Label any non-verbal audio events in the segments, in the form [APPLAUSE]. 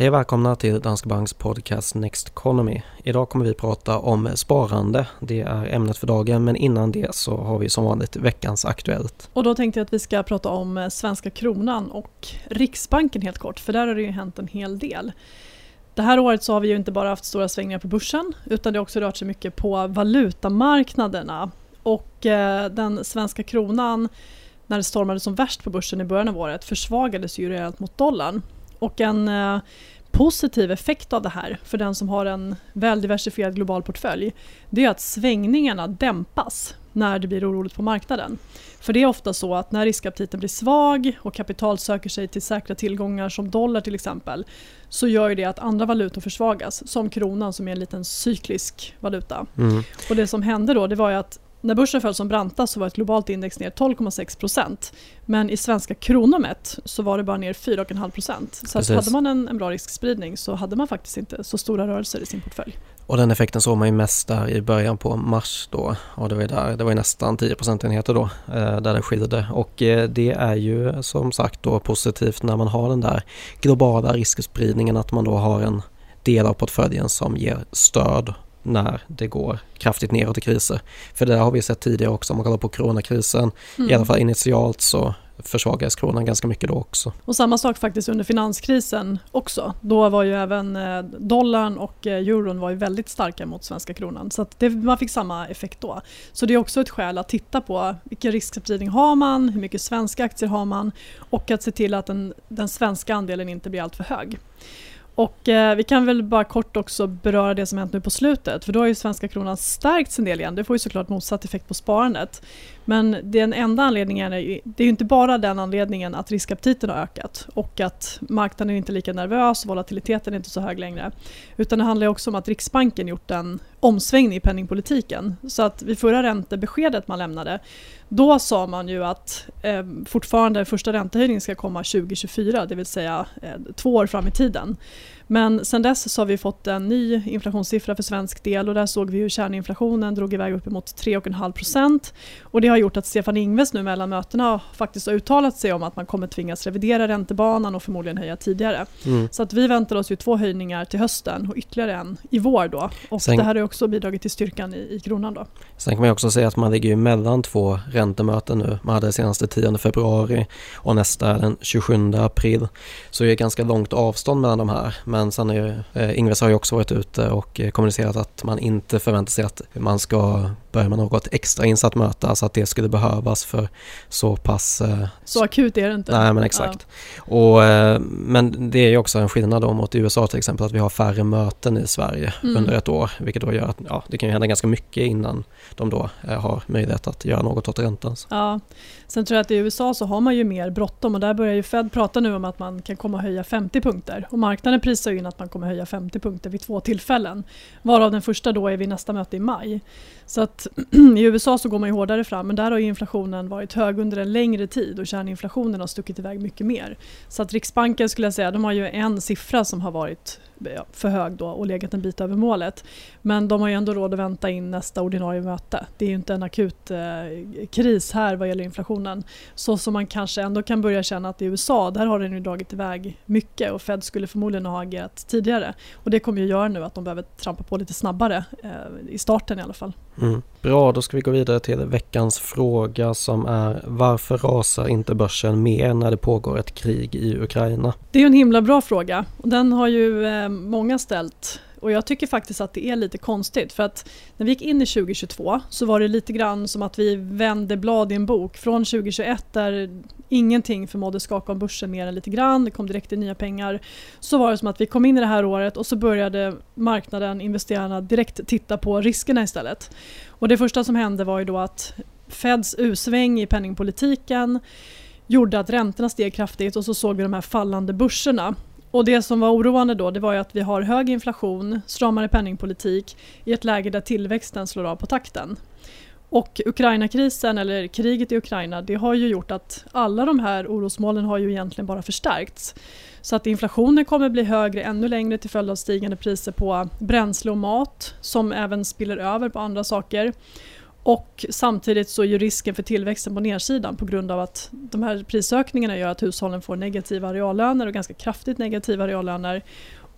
Hej och välkomna till Danske Banks podcast Next Economy. Idag kommer vi prata om sparande. Det är ämnet för dagen men innan det så har vi som vanligt veckans Aktuellt. Och då tänkte jag att vi ska prata om eh, svenska kronan och Riksbanken helt kort för där har det ju hänt en hel del. Det här året så har vi ju inte bara haft stora svängningar på börsen utan det har också rört sig mycket på valutamarknaderna. Och eh, den svenska kronan när det stormade som värst på börsen i början av året försvagades ju rejält mot dollarn. Och en eh, positiv effekt av det här för den som har en väldiversifierad global portfölj det är att svängningarna dämpas när det blir oroligt på marknaden. För det är ofta så att när riskaptiten blir svag och kapital söker sig till säkra tillgångar som dollar till exempel så gör det att andra valutor försvagas som kronan som är en liten cyklisk valuta. Mm. Och det som hände då det var ju att när börsen föll som brantast så var ett globalt index ner 12,6% Men i svenska kronor mätt så var det bara ner 4,5% Så att hade man en, en, bra riskspridning så hade man faktiskt inte så stora rörelser i sin portfölj. Och den effekten såg man ju mest där i början på mars då. Och det var ju där, det var nästan 10 procentenheter då eh, där det skilde. Och eh, det är ju som sagt då positivt när man har den där globala riskspridningen att man då har en del av portföljen som ger stöd när det går kraftigt neråt i kriser. För det har vi sett tidigare också om man kollar på coronakrisen. Mm. I alla fall initialt så försvagades kronan ganska mycket då också. Och samma sak faktiskt under finanskrisen också. Då var ju även eh, dollarn och eh, euron var ju väldigt starka mot svenska kronan. Så det, man fick samma effekt då. Så det är också ett skäl att titta på vilken riskspridning har man, hur mycket svenska aktier har man och att se till att den, den svenska andelen inte blir alltför hög. Och eh, vi kan väl bara kort också beröra det som hänt nu på slutet. För då har ju svenska kronan stärkts en del igen. Det får ju såklart motsatt effekt på sparandet. Men den enda anledningen är ju, det är ju inte bara den anledningen att riskaptiten har ökat och att marknaden är inte är lika nervös och volatiliteten är inte så hög längre. Utan det handlar också om att Riksbanken gjort en omsvängning i penningpolitiken. Så att vid förra räntebeskedet man lämnade då sa man ju att eh, fortfarande första räntehöjningen ska komma 2024, det vill säga eh, två år fram i tiden. Men sen dess så har vi fått en ny inflationssiffra för svensk del och där såg vi hur kärninflationen drog iväg uppemot 3,5 procent. Och det har gjort att Stefan Ingves nu mellan mötena faktiskt har uttalat sig om att man kommer tvingas revidera räntebanan och förmodligen höja tidigare. Mm. Så att vi väntar oss ju två höjningar till hösten och ytterligare en i vår då. Och sen, det här har också bidragit till styrkan i, i kronan då. Sen kan man också säga att man ligger mellan två räntemöten nu. Man hade det senaste 10 februari och nästa den 27 april. Så det är ganska långt avstånd mellan de här. Men men sen är eh, Ingves har ju också varit ute och eh, kommunicerat att man inte förväntar sig att man ska börja med något extra insatt möte, alltså att det skulle behövas för så pass... Eh, så akut är det inte. Nej men exakt. Ja. Och, eh, men det är ju också en skillnad då mot USA till exempel att vi har färre möten i Sverige mm. under ett år, vilket då gör att ja, det kan ju hända ganska mycket innan de då eh, har möjlighet att göra något åt räntan. Ja, sen tror jag att i USA så har man ju mer bråttom och där börjar ju Fed prata nu om att man kan komma att höja 50 punkter och marknaden prisar ju in att man kommer höja 50 punkter vid två tillfällen, varav den första då är vid nästa möte i maj. Så att [CLEARS THROAT] i USA så går man ju hårdare fram men där har inflationen varit hög under en längre tid och kärninflationen har stuckit iväg mycket mer. Så att Riksbanken skulle jag säga, de har ju en siffra som har varit för hög då och legat en bit över målet. Men de har ju ändå råd att vänta in nästa ordinarie möte. Det är ju inte en akut eh, kris här vad gäller inflationen. Så som man kanske ändå kan börja känna att i USA, där har den ju dragit iväg mycket och Fed skulle förmodligen ha agerat tidigare. Och det kommer ju göra nu att de behöver trampa på lite snabbare, eh, i starten i alla fall. Mm. Bra, då ska vi gå vidare till veckans fråga som är varför rasar inte börsen mer när det pågår ett krig i Ukraina? Det är en himla bra fråga och den har ju eh, många ställt och jag tycker faktiskt att det är lite konstigt för att när vi gick in i 2022 så var det lite grann som att vi vände blad i en bok från 2021 där ingenting förmådde skaka om börsen mer än lite grann, det kom direkt in nya pengar. Så var det som att vi kom in i det här året och så började marknaden, investerarna direkt titta på riskerna istället. Och det första som hände var ju då att Feds U-sväng i penningpolitiken gjorde att räntorna steg kraftigt och så såg vi de här fallande börserna. Och det som var oroande då det var att vi har hög inflation, stramare penningpolitik i ett läge där tillväxten slår av på takten. Och Ukrainakrisen, eller kriget i Ukraina, det har ju gjort att alla de här orosmålen har ju egentligen bara förstärkts. Så att inflationen kommer bli högre ännu längre till följd av stigande priser på bränsle och mat som även spiller över på andra saker. Och samtidigt så är ju risken för tillväxten på nedsidan på grund av att de här prisökningarna gör att hushållen får negativa reallöner och ganska kraftigt negativa reallöner.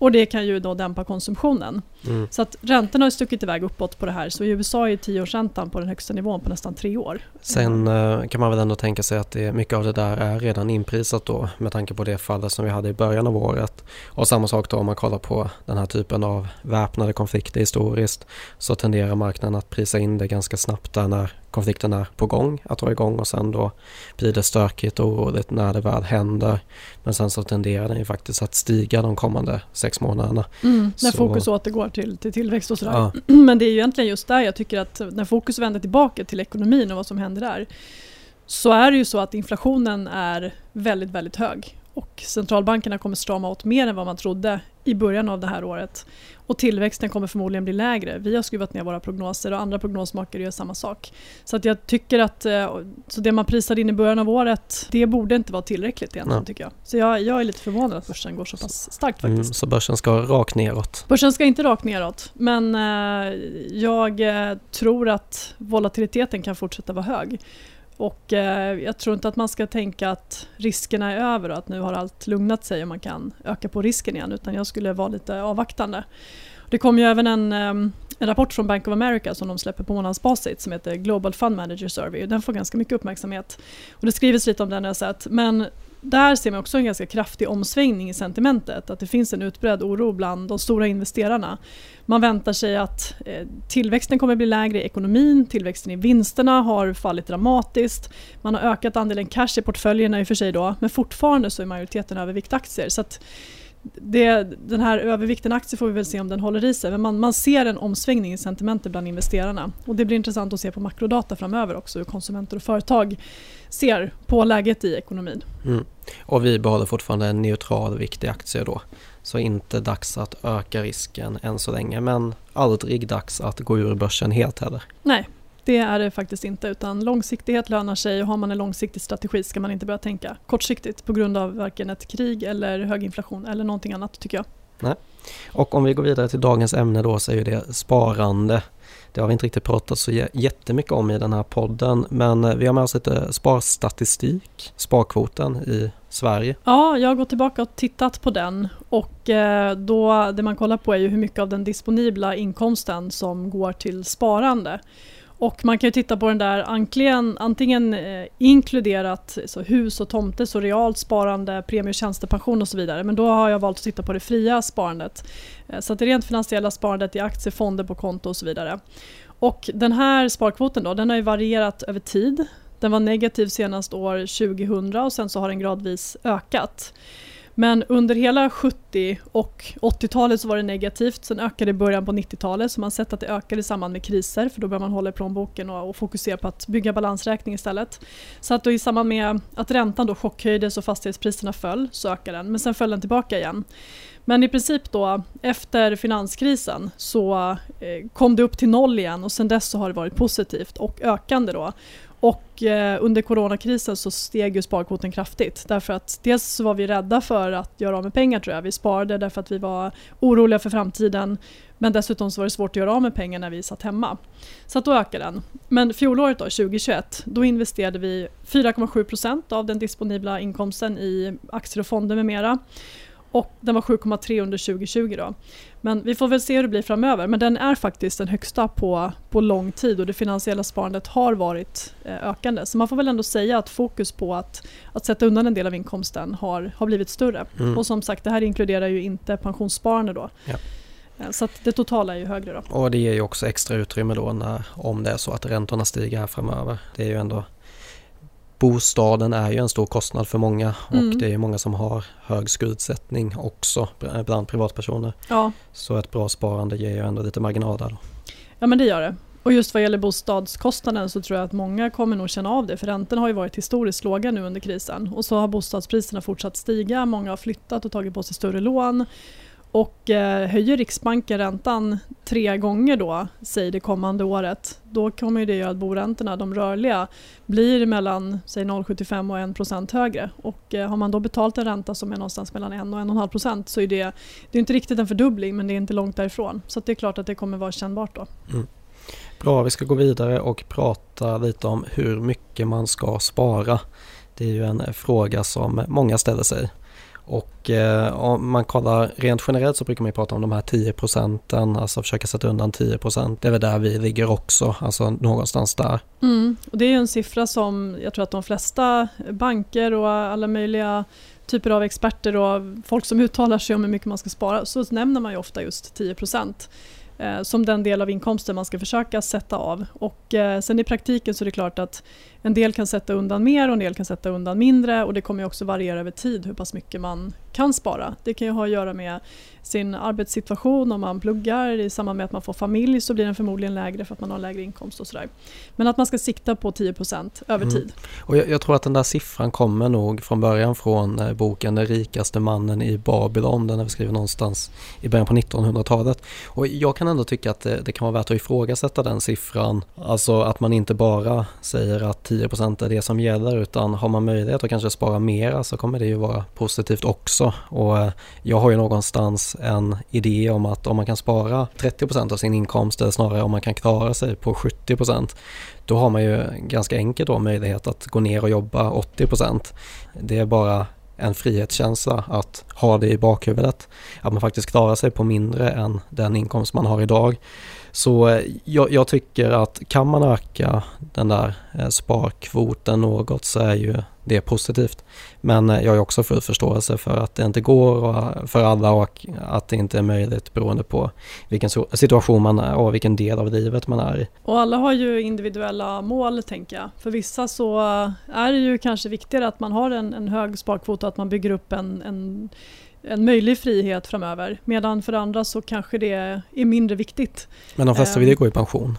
Och det kan ju då dämpa konsumtionen. Mm. Så att räntorna har stuckit iväg uppåt på det här. Så i USA är tioårsräntan på den högsta nivån på nästan tre år. Sen uh, kan man väl ändå tänka sig att det, mycket av det där är redan inprisat då med tanke på det fallet som vi hade i början av året. Och samma sak då om man kollar på den här typen av väpnade konflikter historiskt så tenderar marknaden att prisa in det ganska snabbt där när konflikten är på gång att dra igång och sen då blir det stökigt och oroligt när det väl händer. Men sen så tenderar den ju faktiskt att stiga de kommande sex månaderna. Mm, när så... fokus återgår till, till tillväxt och sådär. Ja. [CLEARS THROAT] Men det är ju egentligen just där jag tycker att när fokus vänder tillbaka till ekonomin och vad som händer där så är det ju så att inflationen är väldigt, väldigt hög och centralbankerna kommer strama åt mer än vad man trodde i början av det här året. Och tillväxten kommer förmodligen bli lägre. Vi har skruvat ner våra prognoser och andra prognosmakare gör samma sak. Så att jag tycker att eh, så det man prisade in i början av året, det borde inte vara tillräckligt egentligen ja. tycker jag. Så jag, jag är lite förvånad att börsen går så pass starkt mm, faktiskt. Mm, så börsen ska rakt neråt? Börsen ska inte rakt neråt, men eh, jag eh, tror att volatiliteten kan fortsätta vara hög. Och eh, jag tror inte att man ska tänka att riskerna är över och att nu har allt lugnat sig och man kan öka på risken igen utan jag skulle vara lite avvaktande. Det kom ju även en, eh, en rapport från Bank of America som de släpper på månadsbasis som heter Global Fund Manager Survey. och Den får ganska mycket uppmärksamhet. Och det skrivs lite om den har jag sett. Men där ser man också en ganska kraftig omsvängning i sentimentet. Att det finns en utbredd oro bland de stora investerarna. Man väntar sig att eh, tillväxten kommer bli lägre i ekonomin, tillväxten i vinsterna har fallit dramatiskt. Man har ökat andelen cash i portföljerna i och för sig då, men fortfarande så är majoriteten övervikt aktier. Så det, den här övervikten aktier får vi väl se om den håller i sig. Men man, man ser en omsvängning i sentimentet bland investerarna. Och det blir intressant att se på makrodata framöver också hur konsumenter och företag ser på läget i ekonomin. Mm. Och vi behåller fortfarande en neutral vikt i aktier då. Så inte dags att öka risken än så länge men aldrig dags att gå ur börsen helt heller. Nej, det är det faktiskt inte utan långsiktighet lönar sig och har man en långsiktig strategi ska man inte börja tänka kortsiktigt på grund av varken ett krig eller hög inflation eller någonting annat tycker jag. Nej. Och om vi går vidare till dagens ämne då så är det sparande. Det har vi inte riktigt pratat så jättemycket om i den här podden men eh, vi har med oss lite sparstatistik, sparkvoten i Sverige. Ja, jag har gått tillbaka och tittat på den och eh, då det man kollar på är ju hur mycket av den disponibla inkomsten som går till sparande. Och man kan ju titta på den där antingen, antingen eh, inkluderat så hus och tomte, så realt sparande, premie och tjänstepension och så vidare. Men då har jag valt att titta på det fria sparandet. Eh, så att det rent finansiella sparandet i aktier, fonder på konto och så vidare. Och den här sparkvoten då, den har ju varierat över tid. Den var negativ senast år 2000 och sen så har den gradvis ökat. Men under hela 70 och 80-talet så var det negativt. Sen ökade det i början på 90-talet så man har sett att det ökade i samband med kriser för då börjar man hålla i plånboken och, och fokusera på att bygga balansräkning istället. Så att då i samband med att räntan då chockhöjdes och fastighetspriserna föll så ökade den men sen föll den tillbaka igen. Men i princip då efter finanskrisen så eh, kom det upp till noll igen och sen dess så har det varit positivt och ökande då. Och eh, under coronakrisen så steg ju sparkvoten kraftigt därför att dels så var vi rädda för att göra av med pengar tror jag. Vi sparade därför att vi var oroliga för framtiden men dessutom så var det svårt att göra av med pengar när vi satt hemma. Så att då ökade den. Men fjolåret då, 2021, då investerade vi 4,7% av den disponibla inkomsten i aktier och fonder med mera. Och den var 7,3 under 2020 då. Men vi får väl se hur det blir framöver. Men den är faktiskt den högsta på, på lång tid och det finansiella sparandet har varit eh, ökande. Så man får väl ändå säga att fokus på att, att sätta undan en del av inkomsten har, har blivit större. Mm. Och som sagt, det här inkluderar ju inte pensionssparande då. Ja. Eh, så det totala är ju högre då. Och det ger ju också extra utrymme då när, om det är så att räntorna stiger här framöver. Det är ju ändå bostaden är ju en stor kostnad för många och mm. det är många som har hög skuldsättning också bland privatpersoner. Ja. Så ett bra sparande ger ju ändå lite marginal där. Då. Ja men det gör det. Och just vad gäller bostadskostnaden så tror jag att många kommer nog känna av det för räntorna har ju varit historiskt låga nu under krisen och så har bostadspriserna fortsatt stiga, många har flyttat och tagit på sig större lån och eh, höjer Riksbanken räntan tre gånger då, säg det kommande året, då kommer det göra att boräntorna, de rörliga, blir mellan 0,75 och 1 högre. Och eh, har man då betalt en ränta som är någonstans mellan 1 och 1,5 så är det, det är inte riktigt en fördubbling men det är inte långt därifrån. Så det är klart att det kommer vara kännbart då. Mm. Bra, vi ska gå vidare och prata lite om hur mycket man ska spara. Det är ju en eh, fråga som många ställer sig. Och eh, om man kollar rent generellt så brukar man prata om de här 10 procenten, alltså försöka sätta undan 10 procent. Det är väl där vi ligger också, alltså någonstans där. Mm. Och det är en siffra som jag tror att de flesta banker och alla möjliga typer av experter och folk som uttalar sig om hur mycket man ska spara så nämner man ju ofta just 10 procent Eh, som den del av inkomsten man ska försöka sätta av. Och eh, sen i praktiken så är det klart att en del kan sätta undan mer och en del kan sätta undan mindre och det kommer också variera över tid hur pass mycket man kan spara. Det kan ju ha att göra med sin arbetssituation, om man pluggar i samband med att man får familj så blir den förmodligen lägre för att man har lägre inkomst och sådär. Men att man ska sikta på 10% över mm. tid. Och jag, jag, tror att den där siffran kommer nog från början från eh, boken Den rikaste mannen i Babylon. Den är skriven någonstans i början på 1900-talet. Och jag kan ändå tycka att det, det kan vara värt att ifrågasätta den siffran. Alltså att man inte bara säger att 10% är det som gäller utan har man möjlighet att kanske spara mera så kommer det ju vara positivt också. Och eh, jag har ju någonstans en idé om att om man kan spara 30% av sin inkomst eller snarare om man kan klara sig på 70% då har man ju ganska enkelt då möjlighet att gå ner och jobba 80% Det är bara en frihetskänsla att ha det i bakhuvudet. Att man faktiskt klarar sig på mindre än den inkomst man har idag. Så eh, jag, jag, tycker att kan man öka den där sparkvoten något så är ju det positivt. Men eh, jag har också full förståelse för att det inte går för alla och att det inte är möjligt beroende på vilken situation man är och vilken del av livet man är i. Och alla har ju individuella mål tänker jag. För vissa så är det ju kanske viktigare att man har en, en hög sparkvot och att man bygger upp en, en en möjlig frihet framöver. Medan för andra så kanske det är mindre viktigt. Men de flesta vill ju ehm, gå i pension.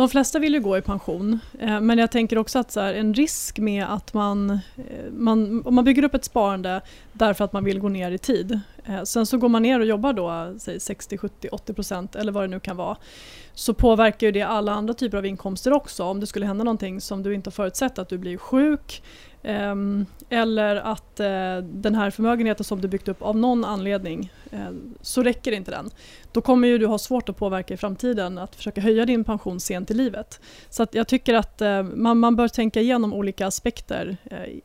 De flesta vill ju gå i pension. Eh, men jag tänker också att så här, en risk med att man, eh, man, om man bygger upp ett sparande därför att man vill gå ner i tid. Eh, sen så går man ner och jobbar då säg 60, 70, 80 procent eller vad det nu kan vara. Så påverkar ju det alla andra typer av inkomster också. Om det skulle hända någonting som du inte har förutsett, att du blir sjuk Ehm, eller att eh, den här förmögenheten som du byggt upp av någon anledning eh, så räcker inte den. Då kommer ju du ha svårt att påverka i framtiden att försöka höja din pension sent i livet. Så jag tycker att eh, man, man, bör tänka igenom olika aspekter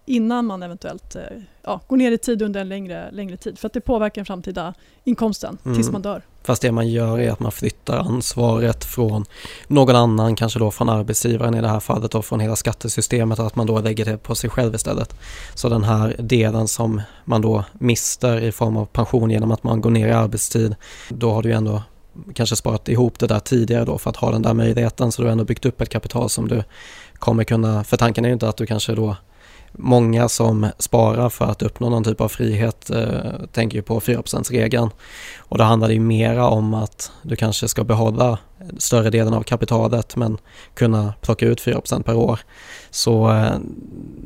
innan man eventuellt ja, går ner i tid under en längre, längre tid. För att det påverkar den framtida inkomsten mm. tills man dör. Fast det man gör är att man flyttar ansvaret från någon annan, kanske då från arbetsgivaren i det här fallet och från hela skattesystemet, att man då lägger det på sig själv istället. Så den här delen som man då mister i form av pension genom att man går ner i arbetstid, då har du ju ändå kanske sparat ihop det där tidigare då för att ha den där möjligheten så du har ändå byggt upp ett kapital som du kommer kunna, för tanken är ju inte att du kanske då Många som sparar för att uppnå någon typ av frihet eh, tänker ju på 4%-regeln. Och då handlar det ju mera om att du kanske ska behålla större delen av kapitalet men kunna plocka ut 4% per år. Så eh,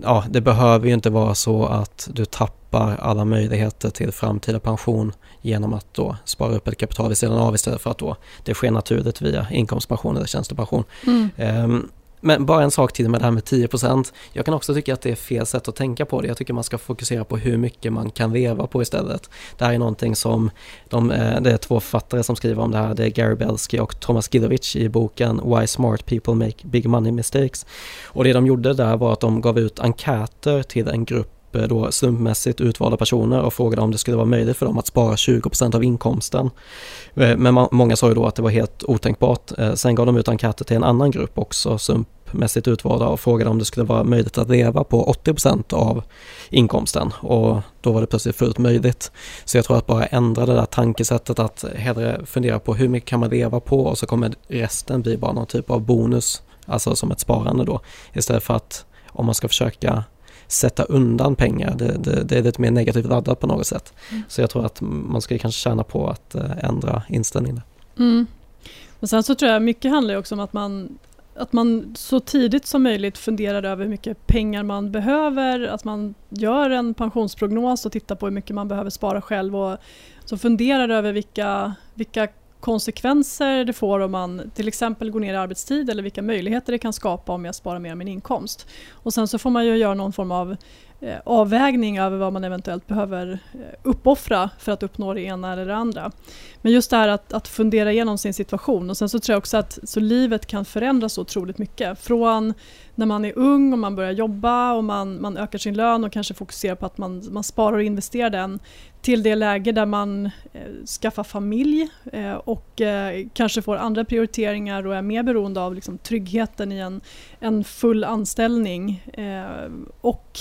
ja, det behöver ju inte vara så att du tappar alla möjligheter till framtida pension genom att då spara upp ett kapital vid sidan av istället för att då det sker naturligt via inkomstpension eller tjänstepension. Mm. Um, men bara en sak till med det här med 10%. Jag kan också tycka att det är fel sätt att tänka på det. Jag tycker man ska fokusera på hur mycket man kan leva på istället. Det här är någonting som de, eh, det är två författare som skriver om det här. Det är Gary Belsky och Thomas Gilovich i boken Why Smart People Make Big Money Mistakes. Och det de gjorde där var att de gav ut enkäter till en grupp upp eh, då slumpmässigt utvalda personer och frågade om det skulle vara möjligt för dem att spara 20% av inkomsten. Eh, men många sa ju då att det var helt otänkbart. Eh, sen gav de ut enkäter till en annan grupp också, slumpmässigt utvalda och frågade om det skulle vara möjligt att leva på 80% av inkomsten och då var det plötsligt fullt möjligt. Så jag tror att bara ändra det där tankesättet att hellre fundera på hur mycket kan man leva på och så kommer resten bli bara någon typ av bonus, alltså som ett sparande då, istället för att om man ska försöka sätta undan pengar. Det, det, det är lite mer negativt laddat på något sätt. Mm. Så jag tror att man ska kanske tjäna på att eh, ändra inställningen. Mm. Och sen så tror jag mycket handlar också om att man att man så tidigt som möjligt funderar över hur mycket pengar man behöver, att man gör en pensionsprognos och tittar på hur mycket man behöver spara själv och så funderar över vilka, vilka konsekvenser det får om man till exempel går ner i arbetstid eller vilka möjligheter det kan skapa om jag sparar mer av min inkomst. Och sen så får man ju göra någon form av Eh, avvägning över vad man eventuellt behöver eh, uppoffra för att uppnå det ena eller det andra. Men just det här att, att fundera igenom sin situation och sen så tror jag också att så livet kan förändras så otroligt mycket. Från när man är ung och man börjar jobba och man, man ökar sin lön och kanske fokuserar på att man, man sparar och investerar den till det läge där man eh, skaffar familj eh, och eh, kanske får andra prioriteringar och är mer beroende av liksom, tryggheten i en, en full anställning eh, och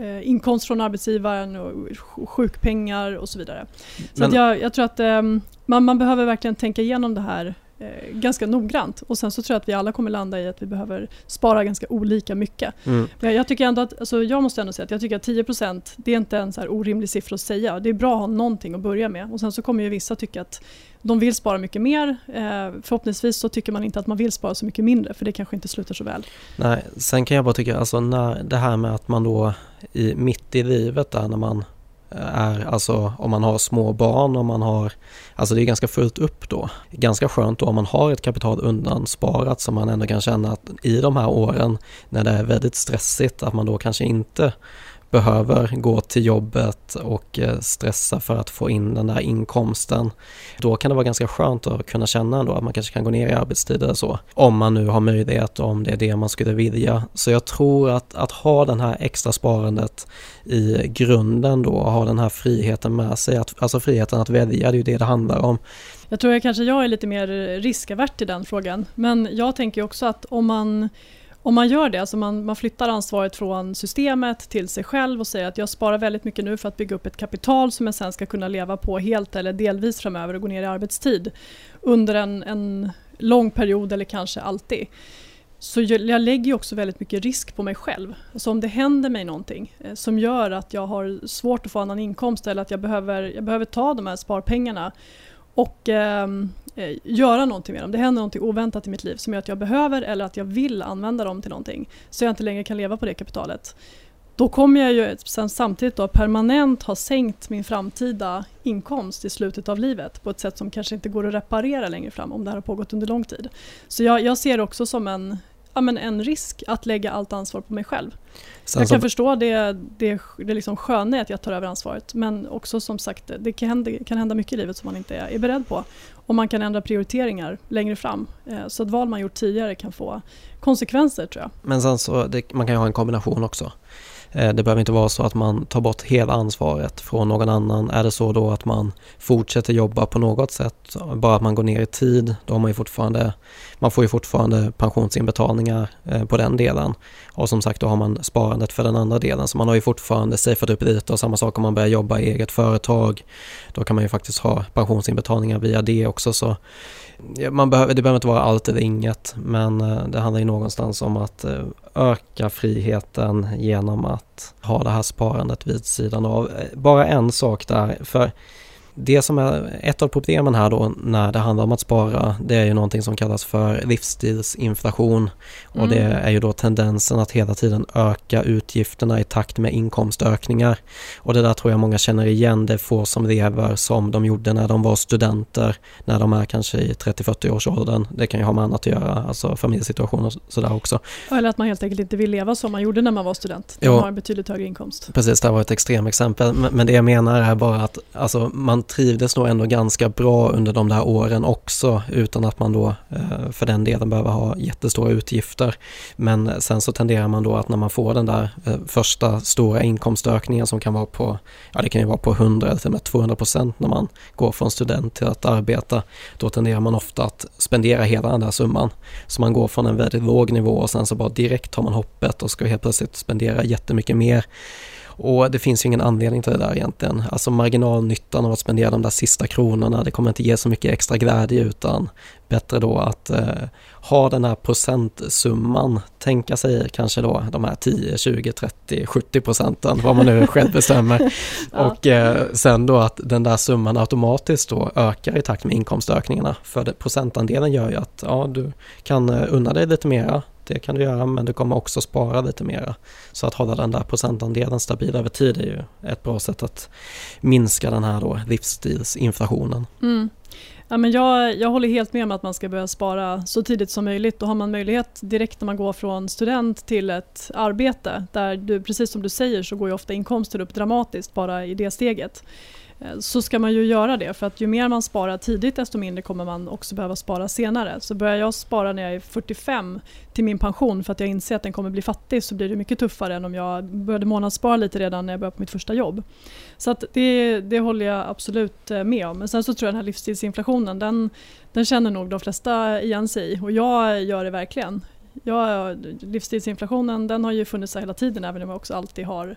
eh, inkomst från arbetsgivaren och sjukpengar och så vidare. Så Men, jag, jag, tror att eh, man, man behöver verkligen tänka igenom det här eh, ganska noggrant. Och sen så tror jag att vi alla kommer landa i att vi behöver spara ganska olika mycket. Mm. Men jag, tycker ändå att, alltså jag måste ändå säga att jag tycker att 10% det är inte en så orimlig siffra att säga. Det är bra att ha någonting att börja med. Och sen så kommer ju vissa tycka att de vill spara mycket mer. Eh, förhoppningsvis så tycker man inte att man vill spara så mycket mindre för det kanske inte slutar så väl. Nej, sen kan jag bara tycka alltså när det här med att man då i, mitt i livet där när man eh, är, alltså om man har små barn, om man har, alltså det är ganska fullt upp då. Ganska skönt då om man har ett kapital undansparat som man ändå kan känna att i de här åren när det är väldigt stressigt, att man då kanske inte behöver gå till jobbet och eh, stressa för att få in den där inkomsten. Då kan det vara ganska skönt att kunna känna ändå att man kanske kan gå ner i arbetstid eller så. Om man nu har möjlighet, och om det är det man skulle vilja. Så jag tror att, att ha den här extra sparandet i grunden då, och ha den här friheten med sig, att, alltså friheten att välja, det är ju det det handlar om. Jag tror jag kanske jag är lite mer riskavert i den frågan, men jag tänker också att om man om man gör det, alltså man, man flyttar ansvaret från systemet till sig själv och säger att jag sparar väldigt mycket nu för att bygga upp ett kapital som jag sen ska kunna leva på helt eller delvis framöver och gå ner i arbetstid under en, en lång period eller kanske alltid. Så jag, jag lägger också väldigt mycket risk på mig själv. Alltså om det händer mig någonting eh, som gör att jag har svårt att få annan inkomst eller att jag behöver, jag behöver ta de här sparpengarna och ehm, eh, göra någonting med dem. Det händer någonting oväntat i mitt liv som gör att jag behöver eller att jag vill använda dem till någonting så jag inte längre kan leva på det kapitalet. Då kommer jag ju sen samtidigt då permanent ha sänkt min framtida inkomst i slutet av livet på ett sätt som kanske inte går att reparera längre fram om det här har pågått under lång tid. Så jag, jag ser det också som en, ja, men en risk att lägga allt ansvar på mig själv. Sen jag kan så... förstå det, det, det liksom sköna i att jag tar över ansvaret men också som sagt det kan hända, kan hända mycket i livet som man inte är, är beredd på. Och man kan ändra prioriteringar längre fram. Eh, så att val man gjort tidigare kan få konsekvenser tror jag. Men sen så, det, man kan ju ha en kombination också. Eh, det behöver inte vara så att man tar bort hela ansvaret från någon annan. Är det så då att man fortsätter jobba på något sätt, bara att man går ner i tid, då har man ju fortfarande, man får ju fortfarande pensionsinbetalningar eh, på den delen. Och som sagt, då har man sparandet för den andra delen, så man har ju fortfarande safeat upp lite och samma sak om man börjar jobba i eget företag. Då kan man ju faktiskt ha pensionsinbetalningar via det också. Så man behöver, det behöver inte vara allt eller inget, men eh, det handlar ju någonstans om att eh, öka friheten genom att ha det här sparandet vid sidan av. Eh, bara en sak där, för det som är ett av problemen här då när det handlar om att spara, det är ju någonting som kallas för livsstilsinflation. Och mm. det är ju då tendensen att hela tiden öka utgifterna i takt med inkomstökningar. Och det där tror jag många känner igen, det är få som lever som de gjorde när de var studenter, när de är kanske i 30-40 års åldern. Det kan ju ha med annat att göra, alltså familjesituation och sådär också. Eller att man helt enkelt inte vill leva som man gjorde när man var student. Man har en betydligt högre inkomst. Precis, det var ett extremexempel. Men det jag menar är bara att alltså, man trivdes nog ändå ganska bra under de där åren också utan att man då eh, för den delen behöver ha jättestora utgifter. Men sen så tenderar man då att när man får den där eh, första stora inkomstökningen som kan vara på, ja det kan ju vara på 100 eller till och med 200 procent när man går från student till att arbeta. Då tenderar man ofta att spendera hela den där summan. Så man går från en väldigt låg nivå och sen så bara direkt tar man hoppet och ska helt plötsligt spendera jättemycket mer. Och det finns ju ingen anledning till det där egentligen. Alltså marginalnyttan av att spendera de där sista kronorna, det kommer inte ge så mycket extra glädje utan bättre då att eh, ha den här procentsumman, tänka sig kanske då de här 10, 20, 30, 70 procenten, vad man nu [LAUGHS] själv bestämmer. ja. Och eh, sen då att den där summan automatiskt då ökar i takt med inkomstökningarna. För det, procentandelen gör ju att ja, du kan eh, unna dig lite mera det kan du göra men du kommer också spara lite mera. Så att hålla den där procentandelen stabil över tid är ju ett bra sätt att minska den här då livsstilsinflationen. Mm. Ja, men jag, jag håller helt med om att man ska börja spara så tidigt som möjligt och har man möjlighet direkt när man går från student till ett arbete där du, precis som du säger så går ju ofta inkomster upp dramatiskt bara i det steget. Eh, så ska man ju göra det för att ju mer man sparar tidigt desto mindre kommer man också behöva spara senare. Så börjar jag spara när jag är 45 till min pension för att jag inser att den kommer bli fattig så blir det mycket tuffare än om jag började månadsspara lite redan när jag började på mitt första jobb. Så att det, det håller jag absolut eh, med om. Men sen så tror jag den här livsstilsinflationen den, den känner nog de flesta igen sig i och jag gör det verkligen. Jag, livsstilsinflationen den har ju funnits hela tiden även om jag också alltid har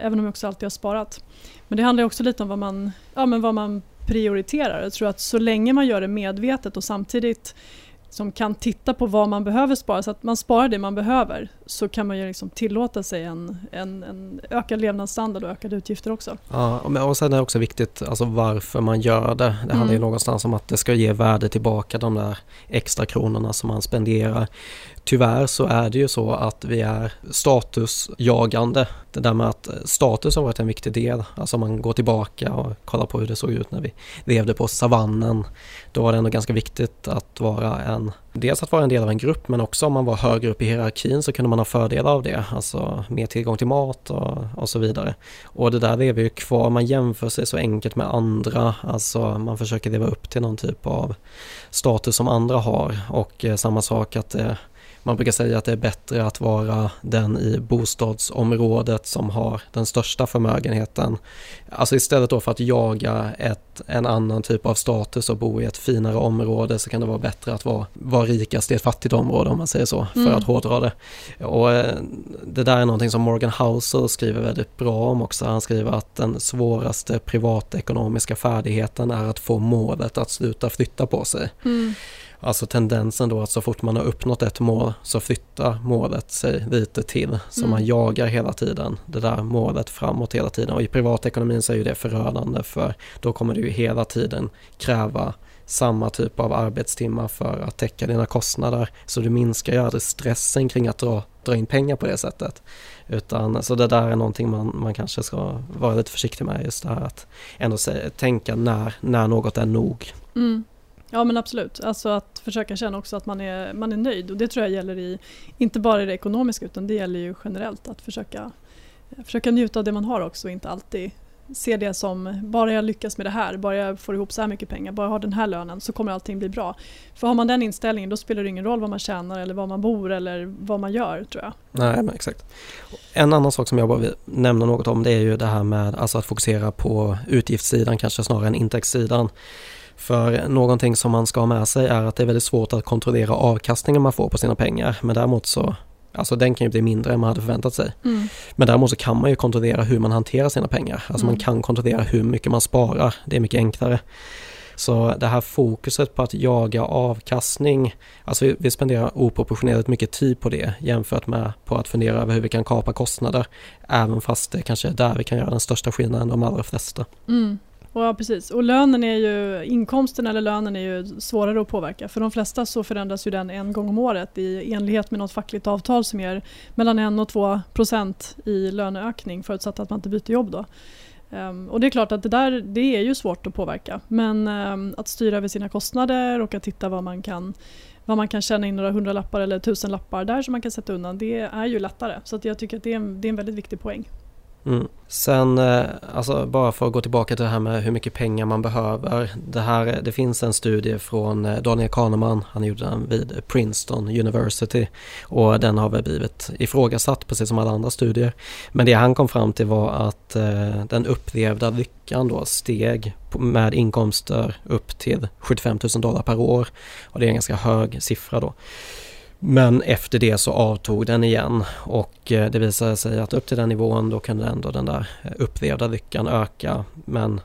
även om jag också alltid har sparat. Men det handlar också lite om vad man, ja, men vad man prioriterar. Jag tror att så länge man gör det medvetet och samtidigt som kan titta på vad man behöver spara, så att man sparar det man behöver, så kan man ju liksom tillåta sig en, en, en ökad levnadsstandard och ökade utgifter också. Ja, och sen är det också viktigt alltså varför man gör det. Det handlar mm. ju någonstans om att det ska ge värde tillbaka de där extra kronorna som man spenderar tyvärr så är det ju så att vi är statusjagande. Det där med att eh, status har varit en viktig del. Alltså om man går tillbaka och kollar på hur det såg ut när vi levde på savannen. Då var det ändå ganska viktigt att vara en, dels att vara en del av en grupp men också om man var högre upp i hierarkin så kunde man ha fördelar av det. Alltså mer tillgång till mat och, och så vidare. Och det där lever ju kvar, man jämför sig så enkelt med andra. Alltså man försöker leva upp till någon typ av status som andra har och eh, samma sak att det man brukar säga att det är bättre att vara den i bostadsområdet som har den största förmögenheten. Alltså istället då för att jaga ett, en annan typ av status och bo i ett finare område så kan det vara bättre att vara, vara rikast i ett fattigt område om man säger så, för mm. att hårdra det. Och eh, det där är någonting som Morgan Housel skriver väldigt bra om också. Han skriver att den svåraste privatekonomiska färdigheten är att få målet att sluta flytta på sig. Mm. Alltså tendensen då att så fort man har uppnått ett mål så flyttar målet sig lite till. Så mm. man jagar hela tiden det där målet framåt hela tiden. Och i privatekonomin så är ju det förödande för då kommer det ju hela tiden kräva samma typ av arbetstimmar för att täcka dina kostnader. Så du minskar ju aldrig stressen kring att dra, dra in pengar på det sättet. Utan, så det där är någonting man, man kanske ska vara lite försiktig med just det här att ändå se, tänka när, när något är nog. Mm. Ja men absolut, alltså att försöka känna också att man är, man är nöjd och det tror jag gäller i, inte bara i det ekonomiska utan det gäller ju generellt att försöka, försöka njuta av det man har också och inte alltid se det som bara jag lyckas med det här, bara jag får ihop så här mycket pengar, bara jag har den här lönen så kommer allting bli bra. För har man den inställningen då spelar det ingen roll vad man tjänar eller var man bor eller vad man gör tror jag. Nej men exakt. En annan sak som jag bara vill nämna något om det är ju det här med alltså att fokusera på utgiftssidan kanske snarare än intäktssidan. För någonting som man ska ha med sig är att det är väldigt svårt att kontrollera avkastningen man får på sina pengar. Men däremot så, alltså den kan ju bli mindre än man hade förväntat sig. Mm. Men däremot så kan man ju kontrollera hur man hanterar sina pengar. Alltså mm. man kan kontrollera hur mycket man sparar. Det är mycket enklare. Så det här fokuset på att jaga avkastning, alltså vi, spenderar oproportionerligt mycket tid på det jämfört med på att fundera över hur vi kan kapa kostnader. Även fast det kanske är där vi kan göra den största skillnaden de allra flesta. Mm. Ja, precis. Och lönen är ju, inkomsten eller lönen är ju svårare att påverka. För de flesta så förändras ju den en gång om året i enlighet med något fackligt avtal som ger mellan 1 och 2 procent i löneökning förutsatt att man inte byter jobb. Då. Um, och det är klart att det där det är ju svårt att påverka. Men um, att styra över sina kostnader och att titta vad man kan vad man kan tjäna in några hundralappar eller tusenlappar där som man kan sätta undan, det är ju lättare. Så jag tycker att det är en, det är en väldigt viktig poäng. Mm. Sen, eh, alltså bara för att gå tillbaka till det här med hur mycket pengar man behöver. Det, här, det finns en studie från eh, Daniel Kahneman, han gjorde den vid Princeton University och den har väl blivit ifrågasatt precis som alla andra studier. Men det han kom fram till var att eh, den upplevda lyckan då steg med inkomster upp till 75 000 dollar per år och det är en ganska hög siffra då. Men efter det så avtog den igen och eh, det visade sig att upp till den nivån då kunde ändå den där eh, upplevda lyckan öka men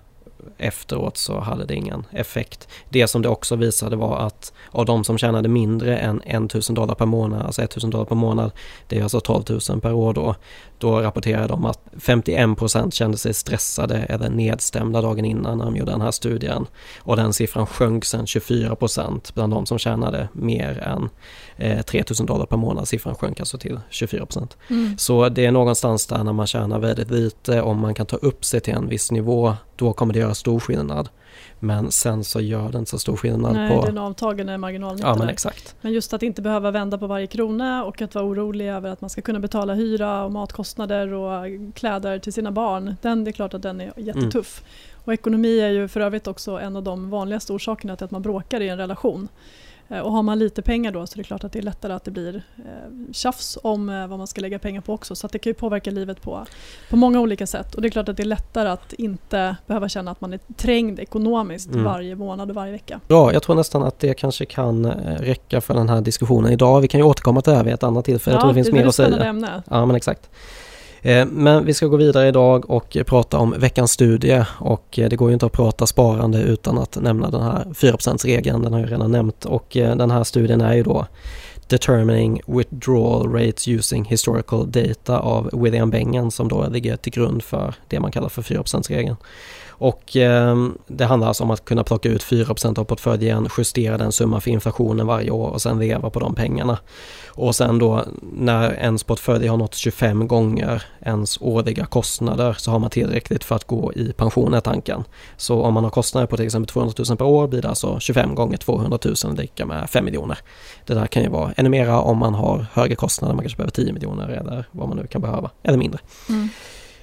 efteråt så hade det ingen effekt. Det som det också visade var att av de som tjänade mindre än 1000 dollar per månad, alltså 1000 dollar per månad, det är alltså 12 000 per år då, då rapporterade de att 51 procent kände sig stressade eller nedstämda dagen innan när de gjorde den här studien. Och den siffran sjönk sen 24 procent bland de som tjänade mer än eh, 3000 dollar per månad. Siffran sjönk alltså till 24 procent. Mm. Så det är någonstans där när man tjänar väldigt lite, om man kan ta upp sig till en viss nivå då kommer det göra stor skillnad. Men sen så gör det inte så stor skillnad Nej, på... en avtagande marginalnytta. Ja men exakt. Men just att inte behöva vända på varje krona och att vara orolig över att man ska kunna betala hyra och matkostnader och kläder till sina barn. Den, det är klart att den är jättetuff. Och ekonomi är ju för övrigt också en av de vanligaste orsakerna till att man bråkar i en relation. Eh, Och har man lite pengar då så är det klart att det är lättare att det blir eh, tjafs om eh, vad man ska lägga pengar på också. Så det kan ju påverka livet på, på många olika sätt. Och det är klart att det är lättare att inte behöva känna att man är trängd ekonomiskt Mm. varje månad och varje vecka. Bra, jag tror nästan att det kanske kan räcka för den här diskussionen idag. Vi kan ju återkomma till det här vid ett annat tillfälle. jag tror det finns är mer att säga. ämne. Ja men exakt. Eh, men vi ska gå vidare idag och prata om veckans studie. Och eh, det går ju inte att prata sparande utan att nämna den här 4%-regeln, den har jag redan nämnt. Och eh, den här studien är ju då Determining Withdrawal Rates Using Historical Data av William Bengen som då ligger till grund för det man kallar för 4%-regeln. Och eh, det handlar alltså om att kunna plocka ut 4% av portföljen, justera den summan för inflationen varje år och sen leva på de pengarna. Och sen då när ens portfölj har nått 25 gånger ens årliga kostnader så har man tillräckligt för att gå i pension är tanken. Så om man har kostnader på till exempel 200 000 per år blir det alltså 25 gånger 200 000 lika med 5 miljoner. Det där kan ju vara ännu mera om man har högre kostnader, man kanske behöver 10 miljoner eller vad man nu kan behöva, eller mindre. Mm.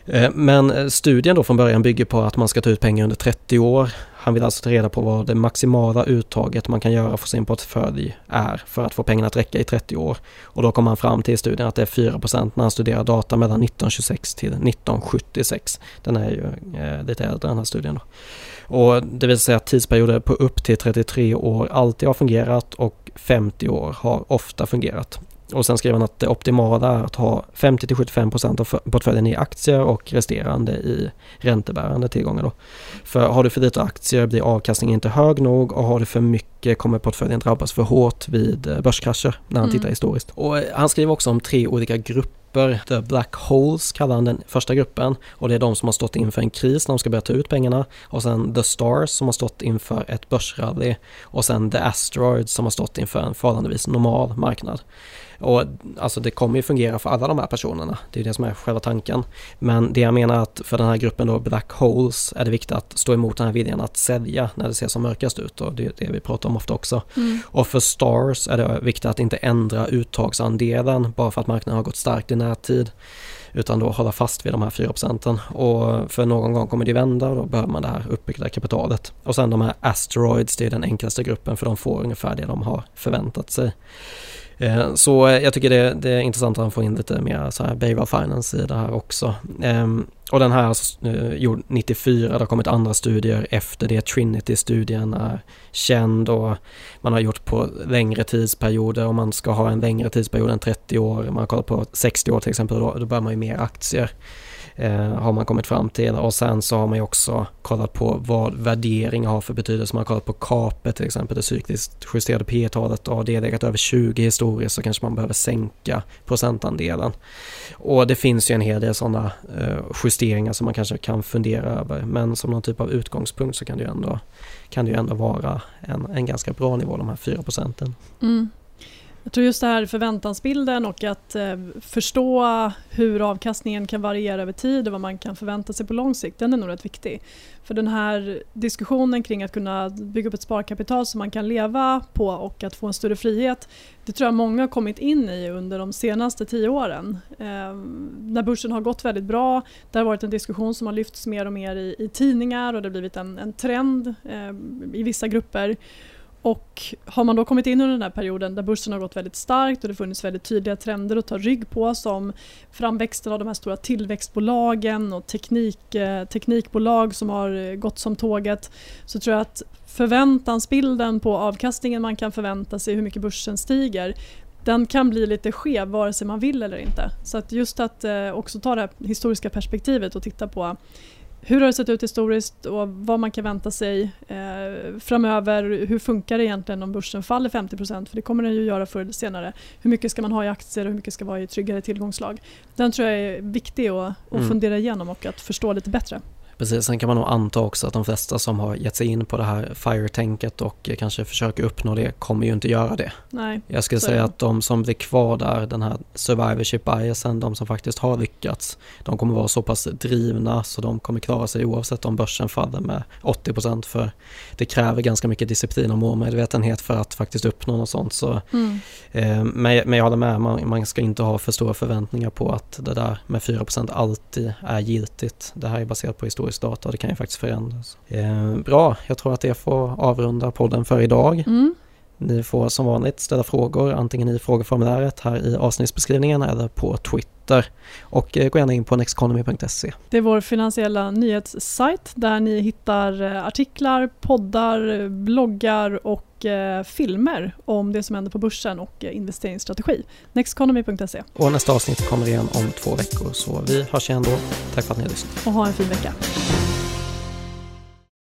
Eh, men eh, studien då från början bygger på att man ska ta ut pengar under 30 år. Han vill alltså ta reda på vad det maximala uttaget man kan göra för sin portfölj är för att få pengarna att räcka i 30 år. Och då kom han fram till i studien att det är 4% när han studerar data mellan 1926 till 1976. Den är ju eh, lite äldre den här studien då. Och det vill säga att tidsperioder på upp till 33 år alltid har fungerat och 50 år har ofta fungerat. Och sen skriver han att det optimala är att ha 50-75% av portföljen i aktier och resterande i räntebärande tillgångar. Då. För har du för lite aktier blir avkastningen inte hög nog och har du för mycket kommer portföljen drabbas för hårt vid eh, börskrascher när han Mm. tittar historiskt. Och eh, han skriver också om tre olika grupper. The Black Holes kallar han den första gruppen och det är de som har stått inför en kris när de ska börja ta ut pengarna. Och sen The Stars som har stått inför ett börsrally och sen The Asteroids som har stått inför en förhållandevis normal marknad. Och alltså det kommer ju fungera för alla de här personerna. Det är det som är själva tanken. Men det jag menar att för den här gruppen då Black Holes är det viktigt att stå emot den här viljan att sälja när det ser som mörkast ut och det är det vi pratar om ofta också. Mm. Och för Stars är det viktigt att inte ändra uttagsandelen bara för att marknaden har gått starkt i närtid. Utan då hålla fast vid de här 4 procenten. Och för någon gång kommer det vända och då behöver man det här uppbyggda kapitalet. Och sen de här asteroids, det är den enklaste gruppen för de får ungefär det de har förväntat sig. Eh, så eh, jag tycker det, det är intressant att han får in lite mer så här Bayval Finance i det här också. Ehm, och den här är alltså, gjord 94, det har kommit andra studier efter det. Trinity-studien är känd och man har gjort på längre tidsperioder. Om man ska ha en längre tidsperiod än 30 år, man har kollat på 60 år till exempel, då, då börjar man ju mer aktier. Eh, har man kommit fram till och sen så har man ju också kollat på vad värdering har för betydelse. Man har kollat på kapet till exempel, det cykliskt justerade P talet och har det legat över 20 historiskt så kanske man behöver sänka procentandelen. Och det finns ju en hel del sådana eh, justeringar som man kanske kan fundera över men som någon typ av utgångspunkt så kan det ju ändå, kan det ju ändå vara en, en ganska bra nivå de här 4 procenten. Mm. Jag tror just det här förväntansbilden och att eh, förstå hur avkastningen kan variera över tid och vad man kan förvänta sig på lång sikt, den är nog rätt viktig. För den här diskussionen kring att kunna bygga upp ett sparkapital som man kan leva på och att få en större frihet, det tror jag många har kommit in i under de senaste tio åren. Eh, när börsen har gått väldigt bra, det har varit en diskussion som har lyfts mer och mer i, i tidningar och det har blivit en, en trend eh, i vissa grupper. Och har man då kommit in under den här perioden där börsen har gått väldigt starkt och det funnits väldigt tydliga trender att ta rygg på som framväxten av de här stora tillväxtbolagen och teknik, eh, teknikbolag som har gått som tåget så tror jag att förväntansbilden på avkastningen man kan förvänta sig hur mycket börsen stiger den kan bli lite skev vare sig man vill eller inte. Så att just att eh, också ta det här historiska perspektivet och titta på hur har det sett ut historiskt och vad man kan vänta sig eh, framöver. Hur funkar det egentligen om börsen faller 50% För det kommer den ju göra förr eller senare. Hur mycket ska man ha i aktier och hur mycket ska vara i tryggare tillgångslag? Den tror jag är viktig att, att Mm. fundera igenom och att förstå lite bättre. Precis, sen kan man nog anta också att de flesta som har gett sig in på det här FIRE-tänket och kanske försöker uppnå det kommer ju inte göra det. Nej, Jag skulle säga att de som blir kvar där, den här survivorship biasen, de som faktiskt har lyckats, de kommer vara så pass drivna så de kommer klara sig oavsett om börsen faller med 80% för det kräver ganska mycket disciplin och målmedvetenhet för att faktiskt uppnå något sånt. Så, Mm. eh, men, men jag håller med, man, man ska inte ha för stora förväntningar på att det där med 4% alltid är giltigt. Det här är baserat på historisk data det kan ju faktiskt förändras. Eh, bra, jag tror att det får avrunda podden för idag. Mm. Ni får som vanligt ställa frågor antingen i frågeformuläret här i avsnittsbeskrivningen eller på Twitter. Och eh, gå gärna in på nexteconomy.se. Det är vår finansiella nyhetssajt där ni hittar eh, artiklar, poddar, bloggar och eh, filmer om det som händer på börsen och investeringsstrategi. Nexteconomy.se Och nästa avsnitt kommer igen om två veckor så vi hörs igen då. Tack för att ni har lyssnat. och ha en fin vecka.